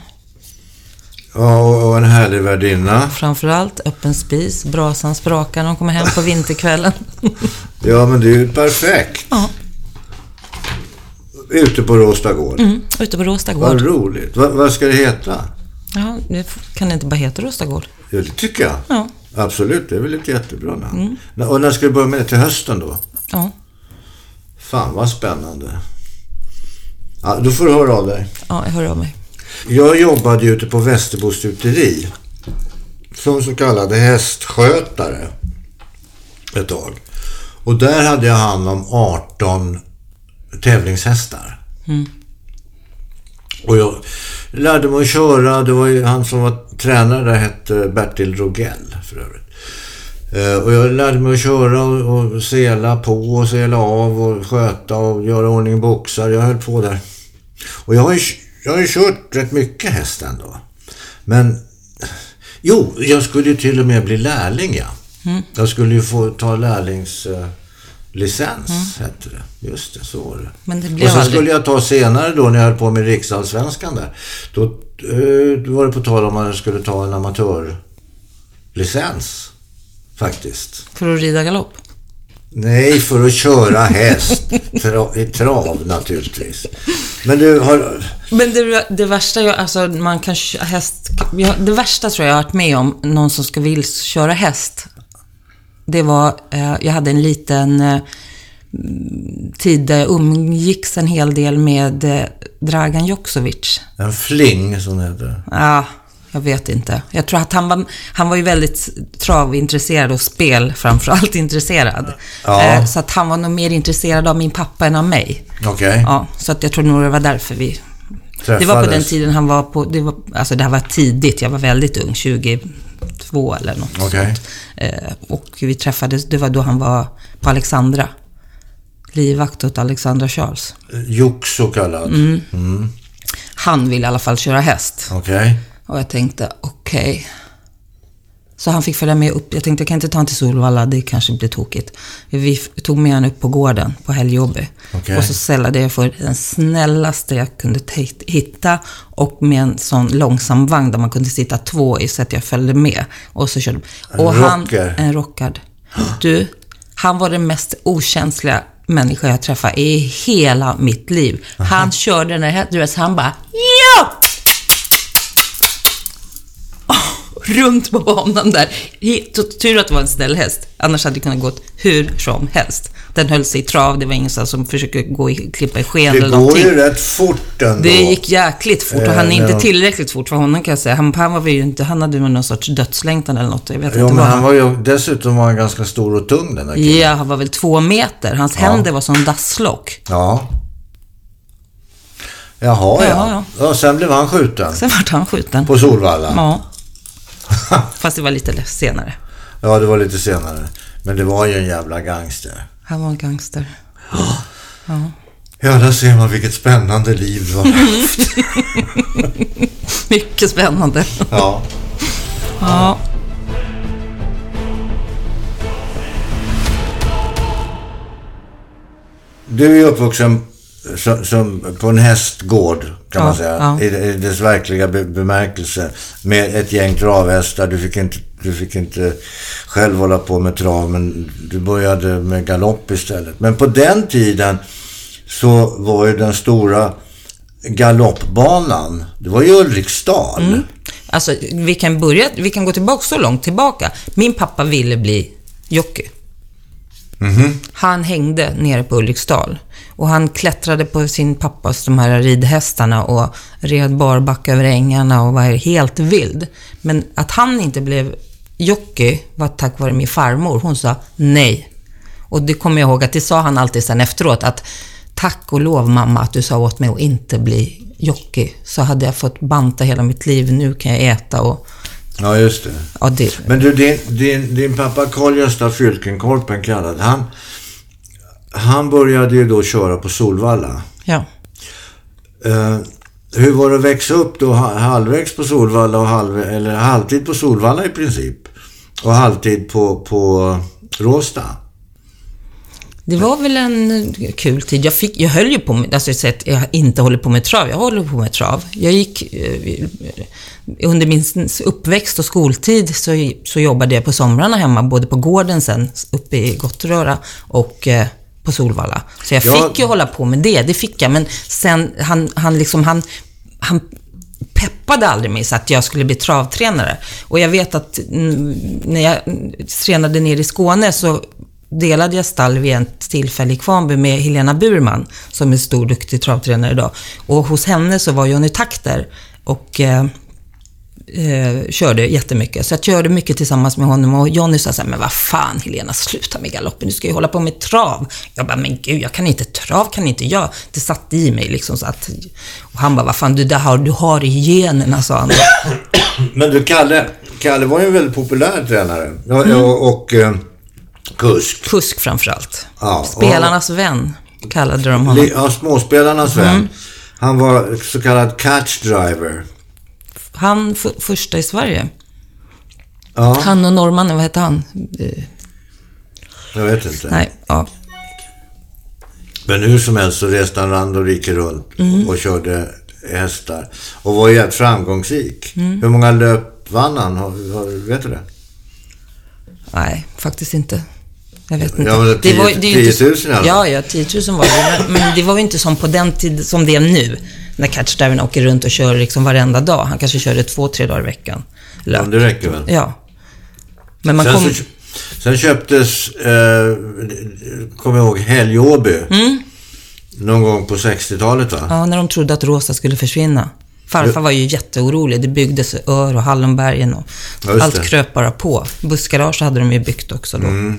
A: Ja, och, en härlig värdinna.
B: Framförallt öppen spis. Brasan sprakar när de kommer hem på vinterkvällen.
A: Ja, men det är ju perfekt.
B: ja,
A: Ute på Råsta gård.
B: mm, ute på Råsta
A: Vad
B: gård.
A: roligt. Va, vad ska det heta?
B: Ja, det kan det inte bara heta Råsta gård?
A: Ja, det tycker jag.
B: Ja.
A: Absolut, det är väl ett jättebra namn.
B: Mm.
A: Och när ska du börja med det? Till hösten då?
B: Ja,
A: Fan vad spännande. Ja, då får du höra av dig.
B: ja jag hör av mig.
A: Jag jobbade ju ute på Västerbo stuteri som så kallade hästskötare ett tag. Och där hade jag hand om 18 tävlingshästar. Och jag lärde mig att köra. Det var ju han som var tränare där hette Bertil Rogell för övrigt. Eh, och jag lärde mig att köra och, sela på och sela av och sköta och göra ordning boxar. Jag höll på där. Och jag har ju, jag har ju kört rätt mycket häst ändå. Men jo, jag skulle ju till och med bli lärling ja. Jag skulle ju få ta lärlingslicens, hette det. Just det, så var det.
B: Men det
A: och
B: blev
A: så
B: aldrig...
A: skulle jag ta senare då när jag höll på med riksallsvenskan där. Då, eh, då var det på tal om att jag skulle ta en amatörlicens. Faktiskt.
B: För att rida galopp?
A: Nej, för att köra häst. Tra, I trav naturligtvis. Men du har...
B: Men det, det värsta jag, alltså man kan köra häst, jag- det värsta tror jag jag har varit med om, någon som ska vill köra häst. Det var, eh, jag hade en liten eh, tid där jag umgicks en hel del med eh, Dragan Joksovic.
A: En fling, som det heter.
B: Ja, jag vet inte. Jag tror att han var, han var ju väldigt travintresserad och spel framförallt intresserad.
A: Ja.
B: Så att han var nog mer intresserad av min pappa än av mig.
A: Okej.
B: Ja, så att jag tror nog det var därför vi...
A: Träffades.
B: Det var på den tiden han var på... Det var, alltså det här var tidigt, jag var väldigt ung, 22 eller något
A: Okej.
B: sånt. Eh, och vi träffades, det var då han var på Alexandra. Livvakt åt Alexandra Charles.
A: Jox så kallad. Mm.
B: Han ville i alla fall köra häst.
A: Okej.
B: Och jag tänkte, okej. Så han fick följa med upp. Jag tänkte, jag kan inte ta honom till Solvalla, det kanske blir tokigt. Vi tog med honom upp på gården på Helgjobbet.
A: Okej.
B: Och så sällade jag för den snällaste jag kunde hitta. Och med en sån långsam vagn där man kunde sitta två i så att jag följde med. Och så körde
A: En
B: och han,
A: rocker.
B: En rockad. Du, han var den mest okänsliga människa jag träffat i hela mitt liv. Han körde den här, du vet, han bara ja! Runt på banan där. Tur att det var en snäll häst. Annars hade det kunnat gått hur som helst. Den höll sig i trav. Det var ingen som försöker gå i, klippa i sken
A: Det
B: eller
A: går
B: någonting.
A: ju rätt fort ändå.
B: Det gick jäkligt fort och han är
A: Eh,
B: inte
A: ja.
B: tillräckligt fort för honom kan jag säga. Han, han var ju inte, han hade någon sorts dödslängtan eller något. Jag vet
A: Jo,
B: inte
A: men
B: vad
A: han var ju dessutom var han ganska stor och tung den där killen.
B: Ja, han var väl två meter. Hans händer var som dasslock.
A: Ja. Jaha, ja.
B: Ja,
A: ja. sen blev han skjuten.
B: Sen vart han skjuten.
A: På Solvalla.
B: Ja. Fast det var lite senare.
A: Ja, det var lite senare. Men det var ju en jävla gangster.
B: Han var en gangster.
A: Ja, där ser man vilket spännande liv du har haft.
B: Mycket spännande.
A: Ja.
B: Ja.
A: Du är uppvuxen som, som på en hästgård, kan
B: Ja,
A: man säga.
B: ja.
A: I, I dess verkliga be, bemärkelse. Med ett gäng travhästar. Du fick, inte, du fick inte själv hålla på med trav, men du började med galopp istället. Men på den tiden så var ju den stora galoppbanan, det var ju Ulriksdal.
B: Mm. Alltså, vi kan börja, vi kan gå tillbaka så långt tillbaka. Min pappa ville bli jockey. Mm-hmm. Han hängde nere på Ulriksdal. Och han klättrade på sin pappas, de här ridhästarna och red barbacka över ängarna och var helt vild. Men att han inte blev jockey var tack vare min farmor. Hon sa nej. Och det kommer jag ihåg att det sa han alltid sen efteråt att tack och lov mamma att du sa åt mig att inte bli jockey. Så hade jag fått banta hela mitt liv. Nu kan jag äta och
A: Ja, just det.
B: ja, det,
A: Men du, din, din, din pappa Karl-Gösta Fylkenkorpen kallad, han, han började ju då köra på Solvalla.
B: ja.
A: Eh, hur var det att växa upp då ha- halvvägs på Solvalla och halv, eller halvtid på Solvalla i princip? Och halvtid på, på Råsta?
B: Det var väl en kul tid. Jag, fick, jag höll ju på med, alltså jag säger att jag inte håller på med trav, jag håller på med trav. Jag gick, eh, under min uppväxt och skoltid så, så jobbade jag på somrarna hemma, både på gården sen, uppe i Gottröra och eh, på Solvalla. Så jag
A: Ja.
B: fick ju hålla på med det, det fick jag. Men sen, han, han liksom, han, han peppade aldrig mig så att jag skulle bli travtränare. Och jag vet att mm, när jag mm, tränade nere i Skåne så delade jag stall vid ett tillfälle i Kvarnby med Helena Burman, som är stor, duktig travtränare idag. Och hos henne så var Johnny Takter och eh, eh, körde jättemycket. Så jag körde mycket tillsammans med honom och Johnny sa så här, men vad fan Helena, sluta med galoppen, du ska ju hålla på med trav. Jag bara, men gud, jag kan inte, trav kan inte jag. Det satt i mig liksom så att... Och han bara, vad fan, du, det har, du har i generna, sa han.
A: Men du, Kalle, Kalle var ju en väldigt populär tränare.
B: Mm.
A: Och, och eh, kusk.
B: Kusk framförallt.
A: Ja,
B: Spelarnas vän kallade de honom.
A: Ja, småspelarnas vän.
B: Mm.
A: Han var så kallad catch driver.
B: Han första i Sverige.
A: Ja,
B: Han och norrmannen, vad hette han?
A: Jag vet inte.
B: Nej, ja.
A: Men hur som helst så reste han land och rike runt
B: Mm.
A: och körde hästar. Och var jävligt framgångsrik.
B: Mm.
A: Hur många löp vann han? Har, har, vet du det?
B: Nej, faktiskt inte. Jag vet inte.
A: Ja, men det-
B: Det var-
A: 10
B: det är ju inte-
A: 10 000 i alla fall.
B: Ja, ja, 10 000 var det. Men, men det var ju inte som på den tid som det är nu. När catchdriverna åker runt och kör liksom varenda dag. Han kanske körde två, tre dagar i veckan.
A: Ja, det räcker väl.
B: Ja. Men man
A: Sen,
B: kom...
A: så, sen köptes, eh, kommer jag ihåg, Helgåby.
B: Mm.
A: Någon gång på 60-talet va?
B: Ja, när de trodde att Rosa skulle försvinna. Farfar var ju jätteorolig. Det byggdes Ör och Hallonbergen och
A: Ja,
B: allt
A: det.
B: kröp bara på. Bussgarage hade de ju byggt också då.
A: Mm.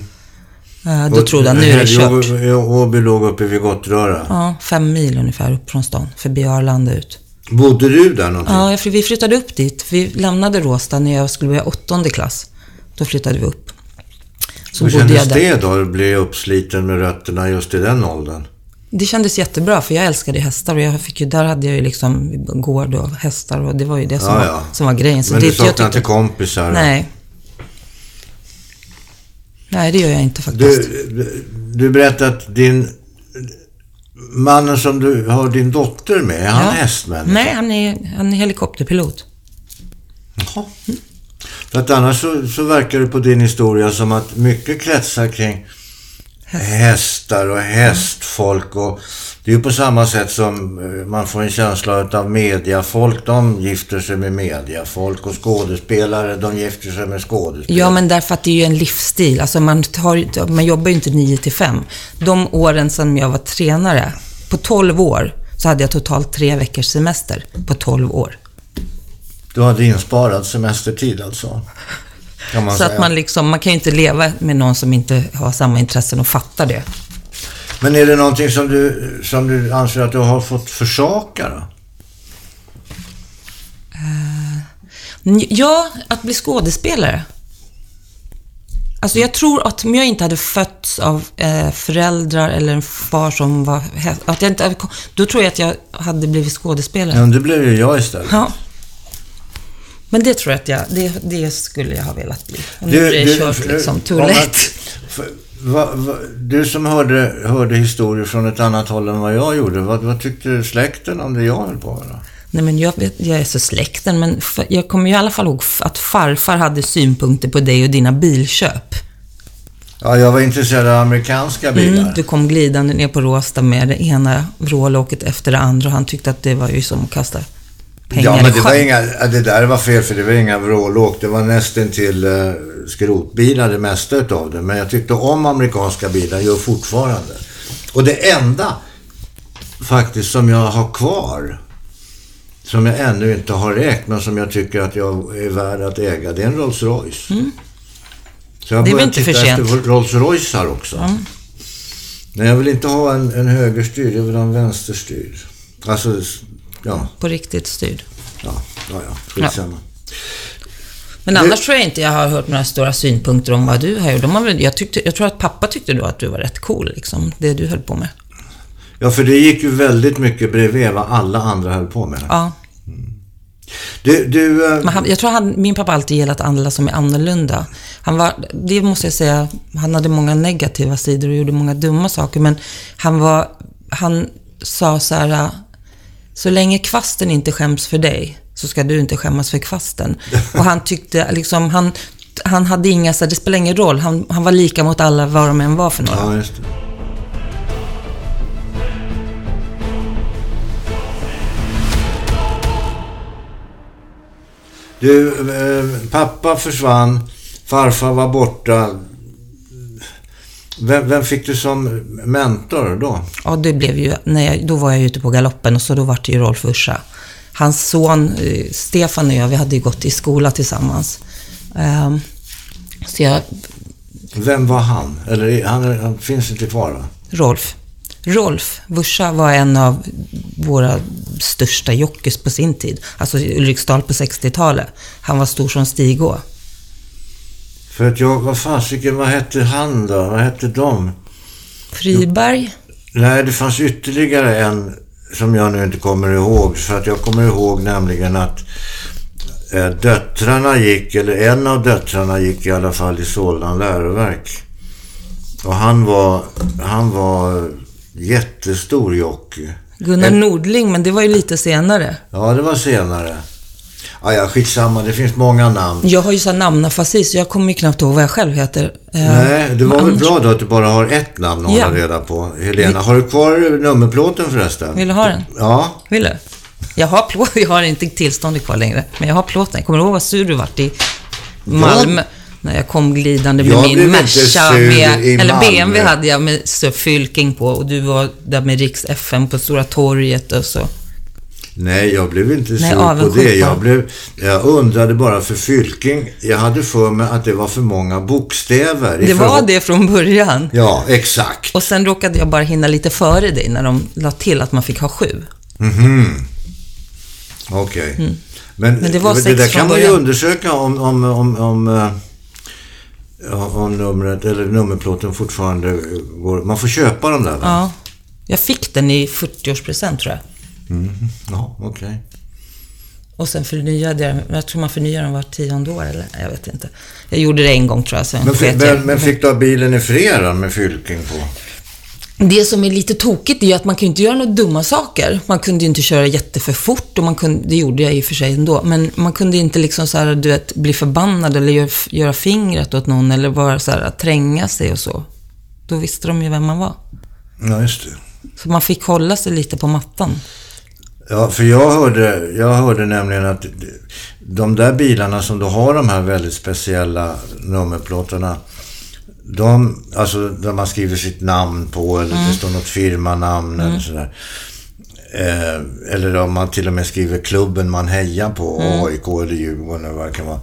B: Eh, Då trodde han, nu är det kört.
A: Helgåby låg uppe vid Gottröra.
B: Ja, fem mil ungefär upp från stan. Förbi Arlanda ut.
A: Bodde du där någonting?
B: Ja, jag- vi flyttade upp dit. Vi lämnade Råsta när jag skulle börja åttonde klass. Då flyttade vi upp. Så
A: Hur
B: bodde jag
A: kändes
B: där.
A: det då, att bli uppsliten med rötterna just i den åldern?
B: Det kändes jättebra, för jag älskade hästar och jag fick ju, där hade jag ju liksom gård och hästar och det var ju det som,
A: Ja,
B: var,
A: ja.
B: som var grejen. Så
A: Men
B: det,
A: du saknar inte kompisar?
B: Nej. Nej, det gör jag inte faktiskt.
A: Du, du berättade att din... Mannen som du har din dotter med, är han
B: Ja.
A: hästmänniska?
B: Nej, han är, han är helikopterpilot.
A: Jaha. För att annars så, så verkar det på din historia som att mycket kretsar kring hästar och hästfolk och det är ju på samma sätt som eh, man får en känsla av mediafolk, de gifter sig med mediafolk och skådespelare, de gifter sig med skådespelare.
B: Ja, men därför att det är ju en livsstil. Alltså man, tar, man jobbar ju inte 9 till 5. De åren som jag var tränare, på 12 år, så hade jag totalt tre veckors semester på 12 år.
A: Du hade insparad semestertid alltså?
B: Så
A: säga.
B: att man liksom, man kan ju inte leva med någon som inte har samma intressen och fattar det.
A: Men är det någonting som du, som du anser att du har fått försaka då?
B: Ja, att bli skådespelare. Alltså jag tror att om jag inte hade fötts av eh, föräldrar eller en far som var att jag inte, Då tror jag att jag hade blivit skådespelare.
A: Ja, det blev ju jag istället.
B: Ja. Men det tror jag att jag, det, det skulle jag ha velat bli. Nu
A: Du-
B: är det
A: du-
B: kört liksom, too
A: om
B: late.
A: du som hörde, hörde historier från ett annat håll än vad jag gjorde, vad, vad tyckte släkten om det jag höll på med?
B: Nej men jag, vet, jag är så släkten, men jag kommer ju i alla fall ihåg att farfar hade synpunkter på dig och dina bilköp.
A: Ja, jag var intresserad av amerikanska bilar.
B: Mm, du kom glidande ner på Råsta med det ena vrålåket efter det andra och han tyckte att det var ju som att kasta pengar
A: Ja, men det var inga, det där var fel för det var inga vrålåk. Det var nästan till uh, skrotbilar det mesta utav det. Men jag tyckte om amerikanska bilar, gör fortfarande. Och det enda faktiskt som jag har kvar, som jag ännu inte har ägt, men som jag tycker att jag är värd att äga, det är en Rolls Royce. Så jag
B: Mm. Det är väl
A: börjar titta efter Rolls Royce också. Men jag vill inte ha en, en högerstyrd, jag vill ha en vänsterstyrd. Alltså, ja,
B: På riktigt styrd.
A: ja, ja, ja skitsamma.
B: Men annars tror jag inte jag har hört några stora synpunkter om vad du har gjort. De har väl, jag, tyckte, jag tror att pappa tyckte då att du var rätt cool, liksom, det du höll på med.
A: Ja, för det gick ju väldigt mycket bredvid vad alla andra höll på med.
B: Ja.
A: Du, du eh,
B: han, jag tror han, min pappa alltid gillat alla som är annorlunda. Han var, det måste jag säga, han hade många negativa sidor och gjorde många dumma saker, men han var, han sa så här, så länge kvasten inte skäms för dig, så ska du inte skämmas för kvasten. Och han tyckte liksom, han, han hade inga, så det spelar ingen roll, han, han var lika mot alla vad de än var för några.
A: ja. Du, eh, pappa försvann, farfar var borta. Vem, vem fick du som mentor då?
B: Ja, det blev ju, när jag, då var jag ute på galoppen och så då var det ju Rolf Ursa. Hans son eh, Stefan och jag, vi hade ju gått i skola tillsammans. Ehm, så jag,
A: Vem var han? Eller han, han finns inte kvar va?
B: Rolf. Rolf Wursa var en av våra största jockeys på sin tid. Alltså Ulriksdal på 60-talet. Han var stor som Stigå.
A: För att jag, vad fasiken, vad hette han då? Vad hette de?
B: Friberg?
A: Nej, det fanns ytterligare en som jag nu inte kommer ihåg. För att jag kommer ihåg nämligen att eh, döttrarna gick, eller en av döttrarna gick i alla fall i Solna läroverk. Och han var, han var jättestor jockey.
B: Gunnar
A: En-
B: Nordling, men det var ju lite senare.
A: Ja, det var senare. Ja, ja, skitsamma. Det finns många namn.
B: Jag har ju så här namnafasi, så jag kommer ju knappt ihåg vad jag själv heter. Eh,
A: Nej, det var väl bra då att du bara har ett namn att
B: Ja.
A: hålla reda på. Helena, har du kvar nummerplåten förresten?
B: Vill du ha den?
A: Ja.
B: Vill du? Jag har plåt, jag har inte tillståndet kvar längre, men jag har plåten. Kommer du ihåg vad sur du vart i Malmö? När jag kom glidande med
A: Jag
B: min Merca med, eller. BMW hade jag med fylking på och du var där med Riks FM på Stora torget och så.
A: Nej, jag blev inte sur på det. Jag, blev, jag undrade bara för Fylking. Jag hade för mig att det var för många bokstäver.
B: Det var det från början.
A: Ja, exakt.
B: Och sen råkade jag bara hinna lite före dig när de la till att man fick ha sju.
A: Okej. Men,
B: Mm. Men det var
A: det där kan man ju undersöka om, om, om, om, eh, ja, om numret eller nummerplåten fortfarande går. Man får köpa den där va?
B: Ja. Jag fick den i 40-årspresent tror jag.
A: Ja, okej.
B: Och sen förnyade jag. Jag tror man förnyar den var tionde år eller? Jag vet inte. Jag gjorde det en gång tror jag, sen
A: Men,
B: sket
A: men, men fick du ha bilen i fred då, med Fylking på?
B: Det som är lite tokigt är ju att man kan ju inte göra några dumma saker. Man kunde ju inte köra jätteför fort och man kunde, det gjorde jag i och för sig ändå. Men man kunde inte liksom så här, du vet, bli förbannad eller göra, göra fingret åt någon eller bara så här, tränga sig och så. Då visste de ju vem man var.
A: Ja, just det.
B: Så man fick hålla sig lite på mattan.
A: Ja, för jag hörde, jag hörde nämligen att de där bilarna som då har de här väldigt speciella nummerplåtarna, de, alltså där man skriver sitt namn på eller det står något firmanamn eller sådär. Eh, eller om man till och med skriver klubben man hejar på, AIK eller Djurgården eller vad det kan vara.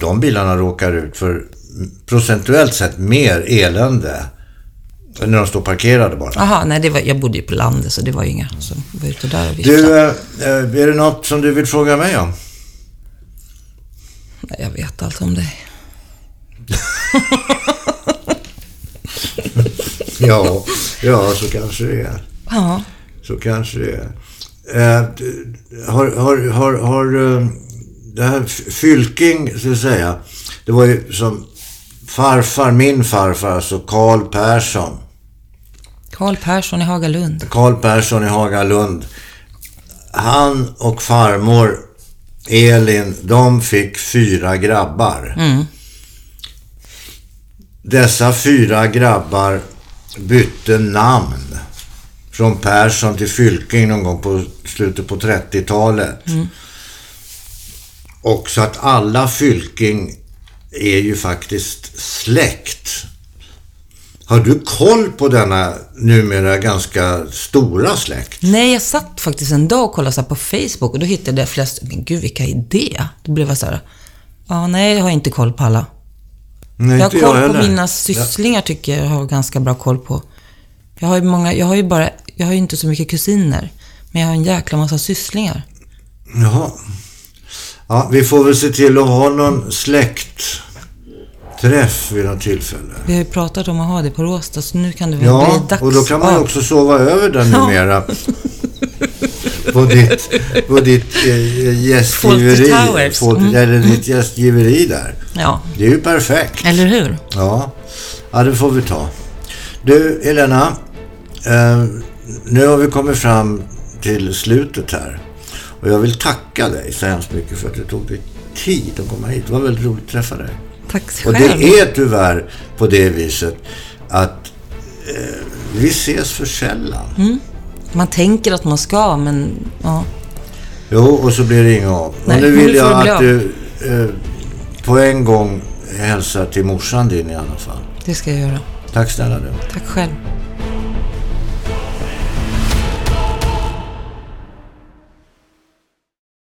A: De bilarna råkar ut för procentuellt sett mer elände när de står parkerade bara.
B: Jaha, nej, det var, jag bodde ju på landet så det var ju inga som var ute där och viftade.
A: Du, eh, eh, är det något som du vill fråga mig om?
B: Nej, jag vet allt om dig.
A: Ja, ja, så kanske det är.
B: Ja.
A: Så kanske det är. Eh, har, har, har, har eh, det här Fylking, så att säga, det var ju som farfar, min farfar, alltså Karl Persson.
B: Karl Persson i Hagalund.
A: Karl Persson i Hagalund. Han och farmor Elin, de fick fyra grabbar.
B: Mm.
A: Dessa fyra grabbar bytte namn. Från Persson till Fylking någon gång på slutet på 30-talet. Och så att alla Fylking är ju faktiskt släkt. Har du koll på denna numera ganska stora släkt?
B: Nej, jag satt faktiskt en dag och kollade så på Facebook och då hittade jag flest, men gud vilka idé. Då blev jag så här, ja nej, jag har inte koll på alla.
A: Nej,
B: Jag har koll på
A: heller.
B: mina sysslingar tycker jag jag har ganska bra koll på. Jag har ju många, jag har ju bara, jag har ju inte så mycket kusiner. Men jag har en jäkla massa sysslingar.
A: Jaha. Ja, vi får väl se till att ha någon släktträff vid något tillfälle.
B: Vi har ju pratat om att ha det på Råsta, så nu kan det väl
A: Ja,
B: bli dags
A: och då kan man också sova över där numera. på ditt, på ditt eh, gästgiveri.
B: Fawlty Towers.
A: Fawlty-
B: Mm.
A: Eller ditt gästgiveri där.
B: Ja,
A: Det är ju perfekt.
B: eller hur?
A: Ja, ja det får vi ta. Du, Elena. Eh, nu har vi kommit fram till slutet här. Och jag vill tacka dig så hemskt mycket för att du tog dig tid att komma hit. Det var väldigt roligt att träffa dig.
B: Tack
A: Och
B: själv.
A: det är tyvärr på det viset att eh, vi ses för sällan.
B: Man tänker att man ska, men ja.
A: Jo, och så blir det inget av.
B: Nej,
A: och nu vill jag att du eh, på en gång hälsar till morsan din i alla fall.
B: Det ska jag göra.
A: Tack snälla du.
B: Tack själv.